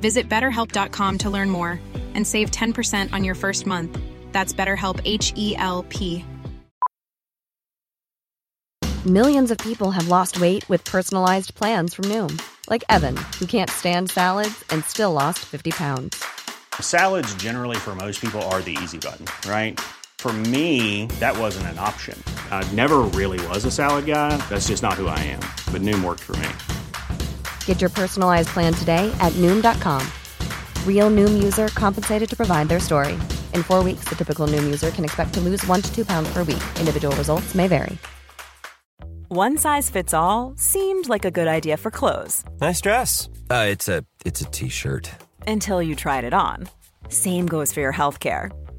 Visit betterhelp.com to learn more and save 10% on your first month. That's BetterHelp H E L P. Millions of people have lost weight with personalized plans from Noom, like Evan, who can't stand salads and still lost 50 pounds. Salads, generally, for most people, are the easy button, right? For me, that wasn't an option. I never really was a salad guy. That's just not who I am. But Noom worked for me. Get your personalized plan today at Noom.com. Real Noom user compensated to provide their story. In four weeks, the typical Noom user can expect to lose one to two pounds per week. Individual results may vary. One size fits all seemed like a good idea for clothes Nice dress. Uh, it's a it's a t-shirt. until you tried it on. Same goes for your healthcare.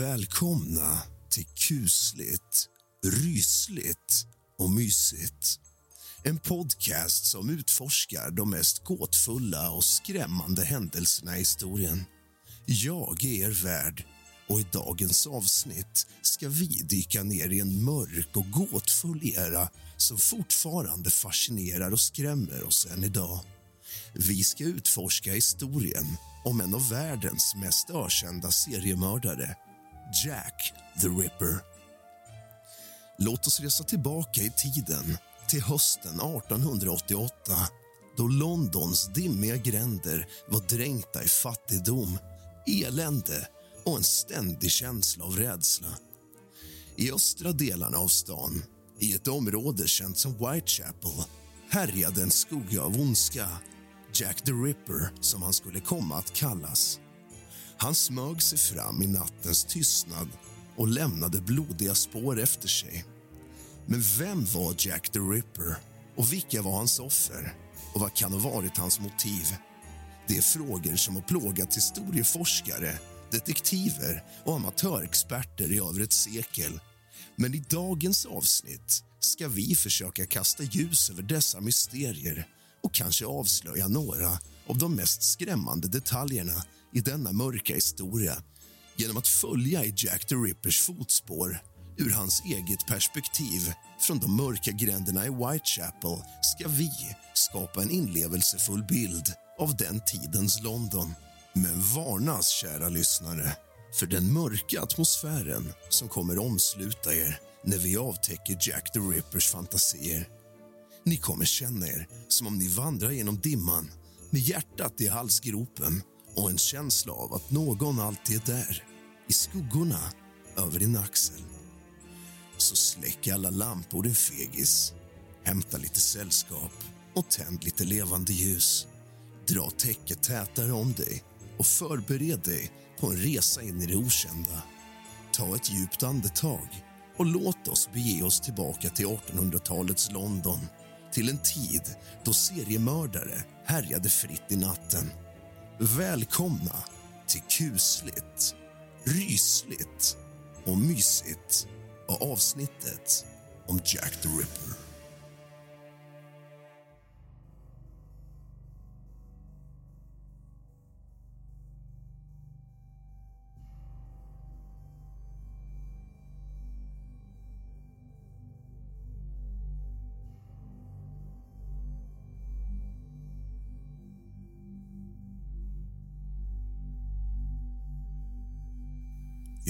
Välkomna till kusligt, rysligt och mysigt. En podcast som utforskar de mest gåtfulla och skrämmande händelserna i historien. Jag är er värd och i dagens avsnitt ska vi dyka ner i en mörk och gåtfull era som fortfarande fascinerar och skrämmer oss än idag. Vi ska utforska historien om en av världens mest ökända seriemördare, Jack the Ripper. Låt oss resa tillbaka i tiden till hösten 1888 då Londons dimmiga gränder var dränkta i fattigdom, elände och en ständig känsla av rädsla. I östra delarna av stan, i ett område känt som Whitechapel härjade en skugga av ondska, Jack the Ripper som han skulle komma att kallas. Han smög sig fram i nattens tystnad och lämnade blodiga spår efter sig. Men vem var Jack the Ripper och vilka var hans offer? Och vad kan ha varit hans motiv? Det är frågor som har plågat historieforskare, detektiver och amatörexperter i över ett sekel. Men i dagens avsnitt ska vi försöka kasta ljus över dessa mysterier och kanske avslöja några av de mest skrämmande detaljerna i denna mörka historia genom att följa i Jack the Rippers fotspår ur hans eget perspektiv från de mörka gränderna i Whitechapel ska vi skapa en inlevelsefull bild av den tidens London. Men varnas, kära lyssnare, för den mörka atmosfären som kommer omsluta er när vi avtäcker Jack the Rippers fantasier. Ni kommer känna er som om ni vandrar genom dimman med hjärtat i halsgropen och en känsla av att någon alltid är där, i skuggorna över din axel. Så släck alla lampor, din fegis. Hämta lite sällskap och tänd lite levande ljus. Dra täcket tätare om dig och förbered dig på en resa in i det okända. Ta ett djupt andetag och låt oss bege oss tillbaka till 1800-talets London till en tid då seriemördare härjade fritt i natten. Välkomna till kusligt, rysligt och mysigt och avsnittet om Jack the Ripper.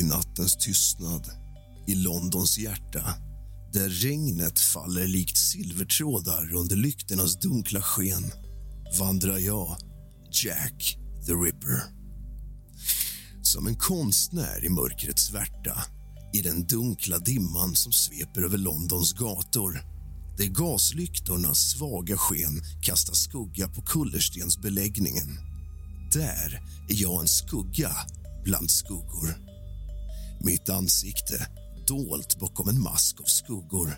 I nattens tystnad, i Londons hjärta där regnet faller likt silvertrådar under lyktornas dunkla sken vandrar jag, Jack the Ripper. Som en konstnär i mörkrets svärta i den dunkla dimman som sveper över Londons gator där gaslyktornas svaga sken kastar skugga på kullerstensbeläggningen. Där är jag en skugga bland skuggor. Mitt ansikte dolt bakom en mask av skuggor.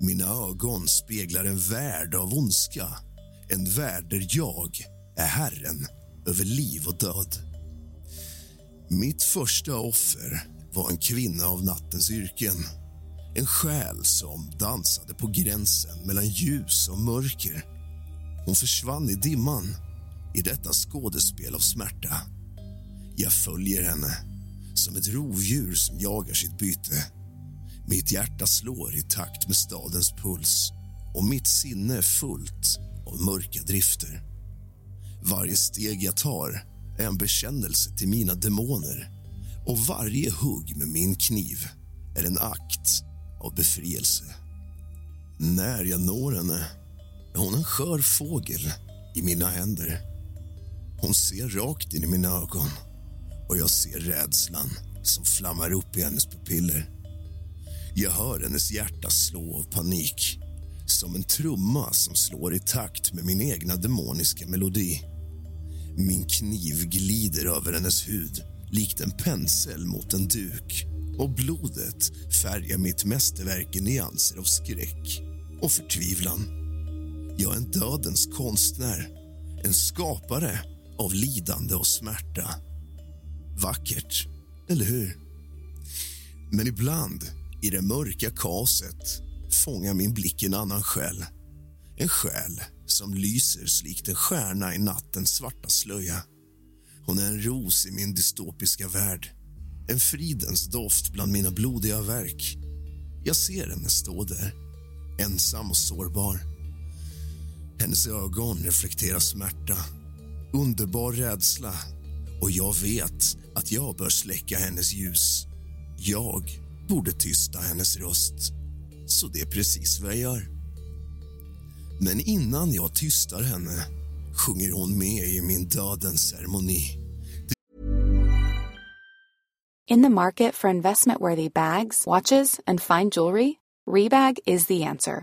Mina ögon speglar en värld av ondska. En värld där jag är herren över liv och död. Mitt första offer var en kvinna av nattens yrken. En själ som dansade på gränsen mellan ljus och mörker. Hon försvann i dimman i detta skådespel av smärta. Jag följer henne som ett rovdjur som jagar sitt byte. Mitt hjärta slår i takt med stadens puls och mitt sinne är fullt av mörka drifter. Varje steg jag tar är en bekännelse till mina demoner och varje hugg med min kniv är en akt av befrielse. När jag når henne är hon en skör fågel i mina händer. Hon ser rakt in i mina ögon och jag ser rädslan som flammar upp i hennes pupiller. Jag hör hennes hjärta slå av panik som en trumma som slår i takt med min egna demoniska melodi. Min kniv glider över hennes hud likt en pensel mot en duk och blodet färgar mitt mästerverk i nyanser av skräck och förtvivlan. Jag är en dödens konstnär, en skapare av lidande och smärta. Vackert, eller hur? Men ibland, i det mörka kaoset fångar min blick en annan själ. En själ som lyser likt en stjärna i nattens svarta slöja. Hon är en ros i min dystopiska värld. En fridens doft bland mina blodiga verk. Jag ser henne stå där, ensam och sårbar. Hennes ögon reflekterar smärta, underbar rädsla och jag vet att jag bör släcka hennes ljus. Jag borde tysta hennes röst. Så det är precis vad jag gör. Men innan jag tystar henne sjunger hon med i min dödens ceremoni. In the market for investment-worthy bags, watches, and fine jewelry, Rebag is the answer.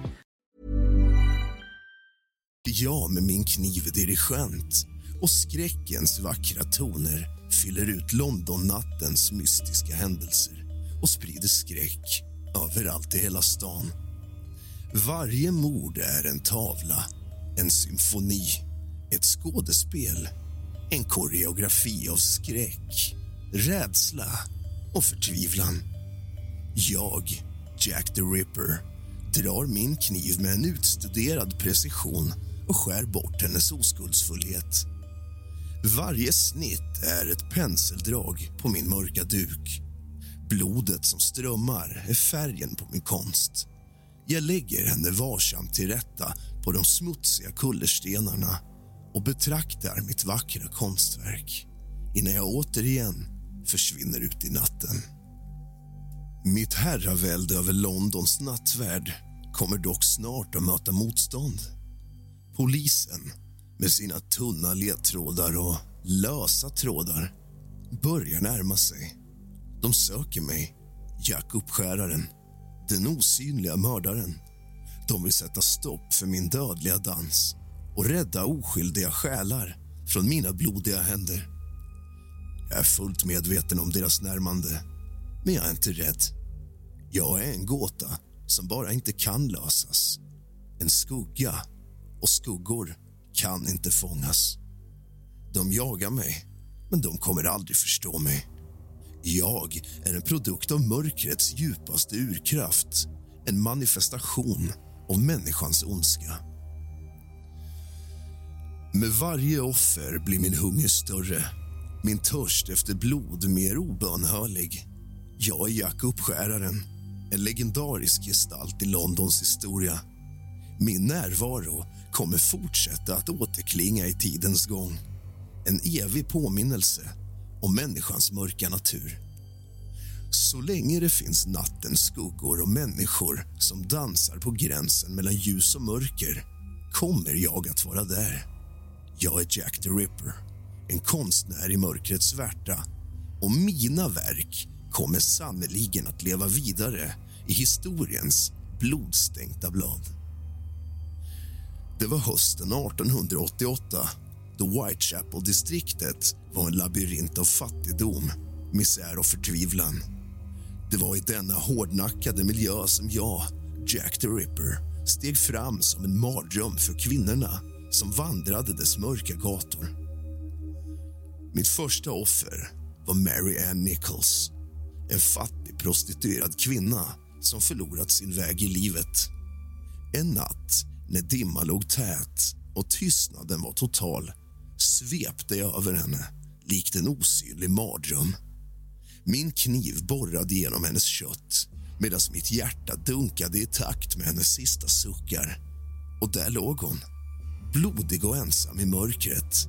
Jag med min kniv dirigent och skräckens vackra toner fyller ut Londonnattens mystiska händelser och sprider skräck överallt i hela stan. Varje mord är en tavla, en symfoni, ett skådespel en koreografi av skräck, rädsla och förtvivlan. Jag, Jack the Ripper, drar min kniv med en utstuderad precision och skär bort hennes oskuldsfullhet. Varje snitt är ett penseldrag på min mörka duk. Blodet som strömmar är färgen på min konst. Jag lägger henne varsamt till rätta på de smutsiga kullerstenarna och betraktar mitt vackra konstverk. innan jag återigen försvinner ut i natten. Mitt herravälde över Londons nattvärld kommer dock snart att möta motstånd. Polisen, med sina tunna ledtrådar och lösa trådar börjar närma sig. De söker mig, Jack Uppskäraren, den osynliga mördaren. De vill sätta stopp för min dödliga dans och rädda oskyldiga själar från mina blodiga händer. Jag är fullt medveten om deras närmande, men jag är inte rädd. Jag är en gåta som bara inte kan lösas. En skugga, och skuggor kan inte fångas. De jagar mig, men de kommer aldrig förstå mig. Jag är en produkt av mörkrets djupaste urkraft en manifestation av människans ondska. Med varje offer blir min hunger större min törst efter blod mer obönhörlig. Jag är Jack Uppskäraren, en legendarisk gestalt i Londons historia. Min närvaro kommer fortsätta att återklinga i tidens gång. En evig påminnelse om människans mörka natur. Så länge det finns nattens skuggor och människor som dansar på gränsen mellan ljus och mörker kommer jag att vara där. Jag är Jack the Ripper, en konstnär i mörkrets svärta och mina verk kommer sannoliken att leva vidare i historiens blodstänkta blad. Det var hösten 1888 då Whitechapel-distriktet var en labyrint av fattigdom, misär och förtvivlan. Det var i denna hårdnackade miljö som jag, Jack the Ripper steg fram som en mardröm för kvinnorna som vandrade dess mörka gator. Mitt första offer var Mary Ann Nichols en fattig prostituerad kvinna som förlorat sin väg i livet. En natt när dimman låg tät och tystnaden var total svepte jag över henne likt en osynlig mardröm. Min kniv borrade genom hennes kött medan mitt hjärta dunkade i takt med hennes sista suckar. Och där låg hon, blodig och ensam i mörkret.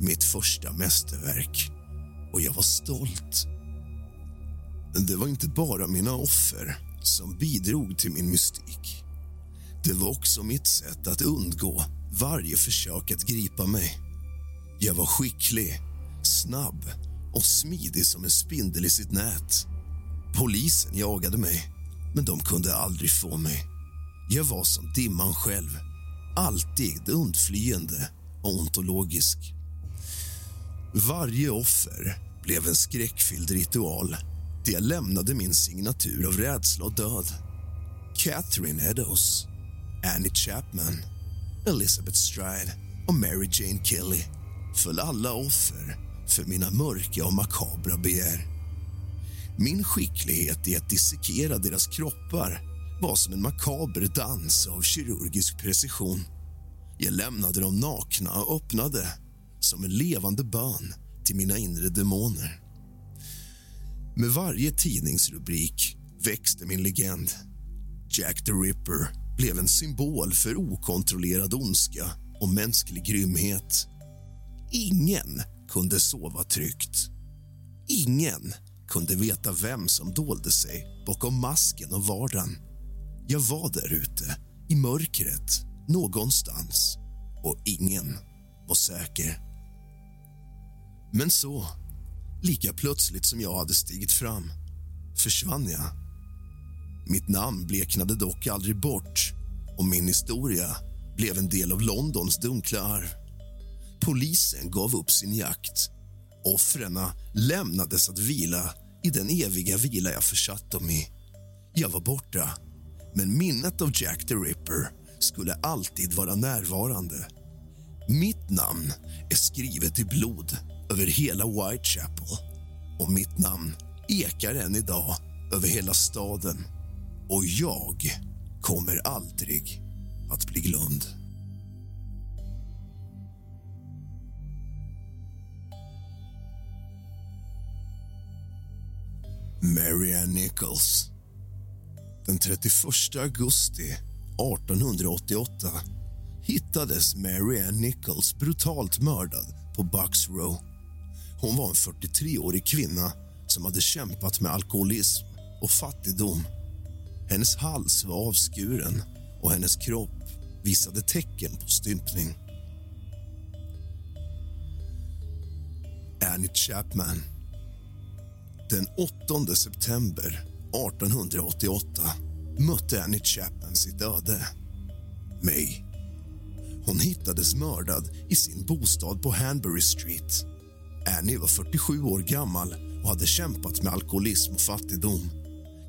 Mitt första mästerverk. Och jag var stolt. Det var inte bara mina offer som bidrog till min mystik. Det var också mitt sätt att undgå varje försök att gripa mig. Jag var skicklig, snabb och smidig som en spindel i sitt nät. Polisen jagade mig, men de kunde aldrig få mig. Jag var som dimman själv, alltid undflyende och ontologisk. Varje offer blev en skräckfylld ritual där jag lämnade min signatur av rädsla och död. Catherine Eddowes, Annie Chapman, Elizabeth Stride och Mary Jane Kelly föll alla offer för mina mörka och makabra begär. Min skicklighet i att dissekera deras kroppar var som en makaber dans av kirurgisk precision. Jag lämnade dem nakna och öppnade som en levande bön till mina inre demoner. Med varje tidningsrubrik växte min legend. Jack the Ripper blev en symbol för okontrollerad ondska och mänsklig grymhet. Ingen kunde sova tryggt. Ingen kunde veta vem som dolde sig bakom masken och vardagen. Jag var där ute, i mörkret, någonstans och ingen var säker. Men så, lika plötsligt som jag hade stigit fram, försvann jag. Mitt namn bleknade dock aldrig bort och min historia blev en del av Londons dunkla arv. Polisen gav upp sin jakt. Offren lämnades att vila i den eviga vila jag försatt dem i. Jag var borta, men minnet av Jack the Ripper skulle alltid vara närvarande. Mitt namn är skrivet i blod över hela Whitechapel och mitt namn ekar än idag över hela staden. Och jag kommer aldrig att bli glömd. Marianne Nichols. Den 31 augusti 1888 hittades Marianne Nichols brutalt mördad på Bucks Row. Hon var en 43-årig kvinna som hade kämpat med alkoholism och fattigdom. Hennes hals var avskuren och hennes kropp visade tecken på stympning. Annie Chapman. Den 8 september 1888 mötte Annie Chapman sitt öde. May. Hon hittades mördad i sin bostad på Hanbury Street. Annie var 47 år gammal och hade kämpat med alkoholism och fattigdom.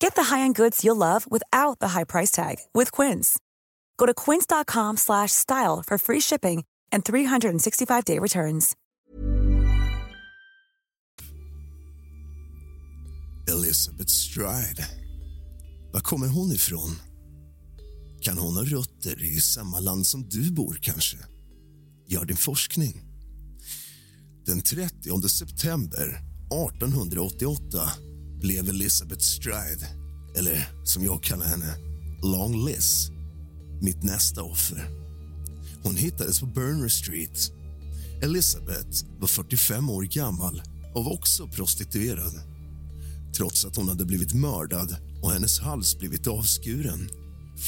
Get the high-end goods you'll love without the high price tag with Quince. Go to quince.com/style for free shipping and 365-day returns. Elizabeth Stride. Var kommer hon ifrån? Kan hon ha rötter i samma land som du bor, kanske? Gör din forskning. Den 30 september 1888 blev Elizabeth Stride, eller som jag kallar henne, Long Liz, mitt nästa offer. Hon hittades på Burner Street. Elizabeth var 45 år gammal och var också prostituerad. Trots att hon hade blivit mördad och hennes hals blivit avskuren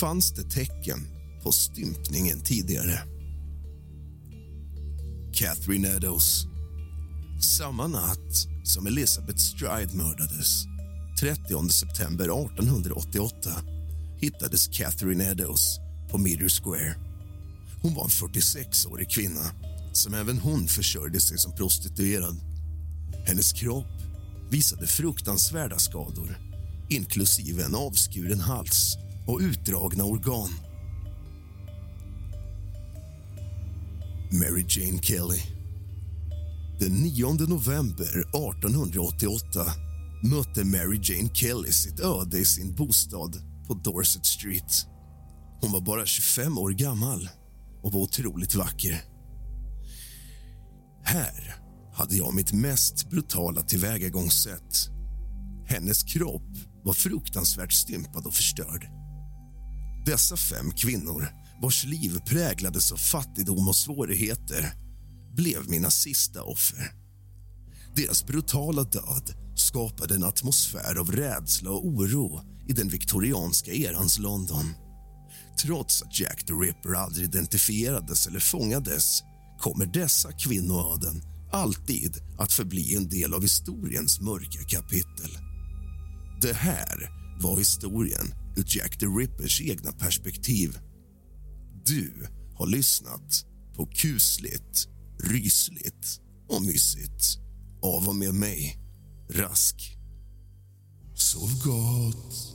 fanns det tecken på stympningen tidigare. Catherine Eddowes. Samma natt som Elizabeth Stride mördades 30 september 1888 hittades Catherine Eddowes på Meter Square. Hon var en 46-årig kvinna som även hon försörjde sig som prostituerad. Hennes kropp visade fruktansvärda skador inklusive en avskuren hals och utdragna organ. Mary Jane Kelly. Den 9 november 1888 mötte Mary Jane Kelly sitt öde i sin bostad på Dorset Street. Hon var bara 25 år gammal och var otroligt vacker. Här hade jag mitt mest brutala tillvägagångssätt. Hennes kropp var fruktansvärt stympad och förstörd. Dessa fem kvinnor, vars liv präglades av fattigdom och svårigheter blev mina sista offer. Deras brutala död skapade en atmosfär av rädsla och oro i den viktorianska erans London. Trots att Jack the Ripper aldrig identifierades eller fångades kommer dessa kvinnoöden alltid att förbli en del av historiens mörka kapitel. Det här var historien ur Jack the Rippers egna perspektiv. Du har lyssnat på kusligt, rysligt och mysigt av och med mig, Rask. Sov gott.